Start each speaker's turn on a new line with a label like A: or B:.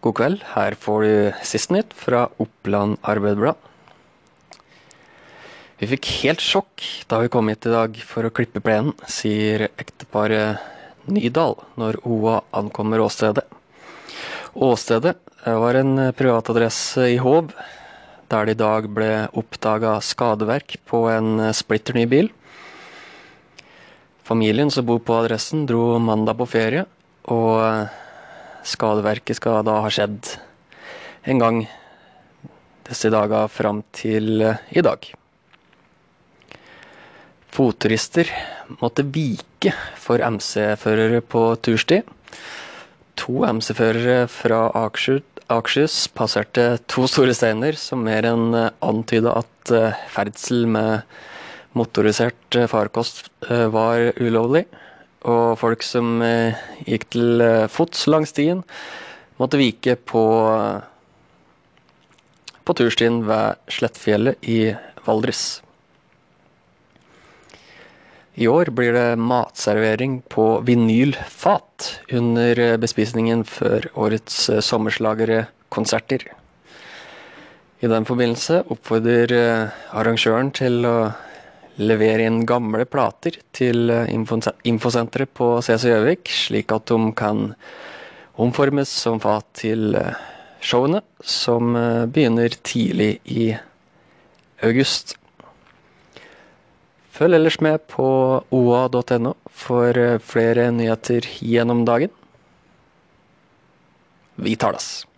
A: God kveld. Her får du siste nytt fra Oppland Arbeiderblad. Vi fikk helt sjokk da vi kom hit i dag for å klippe plenen, sier ekteparet Nydal når OA ankommer åstedet. Åstedet var en privatadresse i Hov, der det i dag ble oppdaga skadeverk på en splitter ny bil. Familien som bor på adressen, dro mandag på ferie, og skadeverket skal da ha skjedd en gang disse dager fram til i dag. Fotturister måtte vike for MC-førere på turstid. To MC-førere fra Akershus passerte to store steiner som mer enn antyda at ferdsel med motorisert farkost var ulovlig. Og folk som gikk til fots langs stien, måtte vike på, på turstien ved Slettfjellet i Valdres. I år blir det matservering på vinylfat under bespisningen før årets sommerslagere-konserter. I den forbindelse oppfordrer arrangøren til å levere inn gamle plater til infosenteret på CC Gjøvik, slik at de kan omformes som fat til showene, som begynner tidlig i august. Følg ellers med på oa.no for flere nyheter gjennom dagen. Vi tales!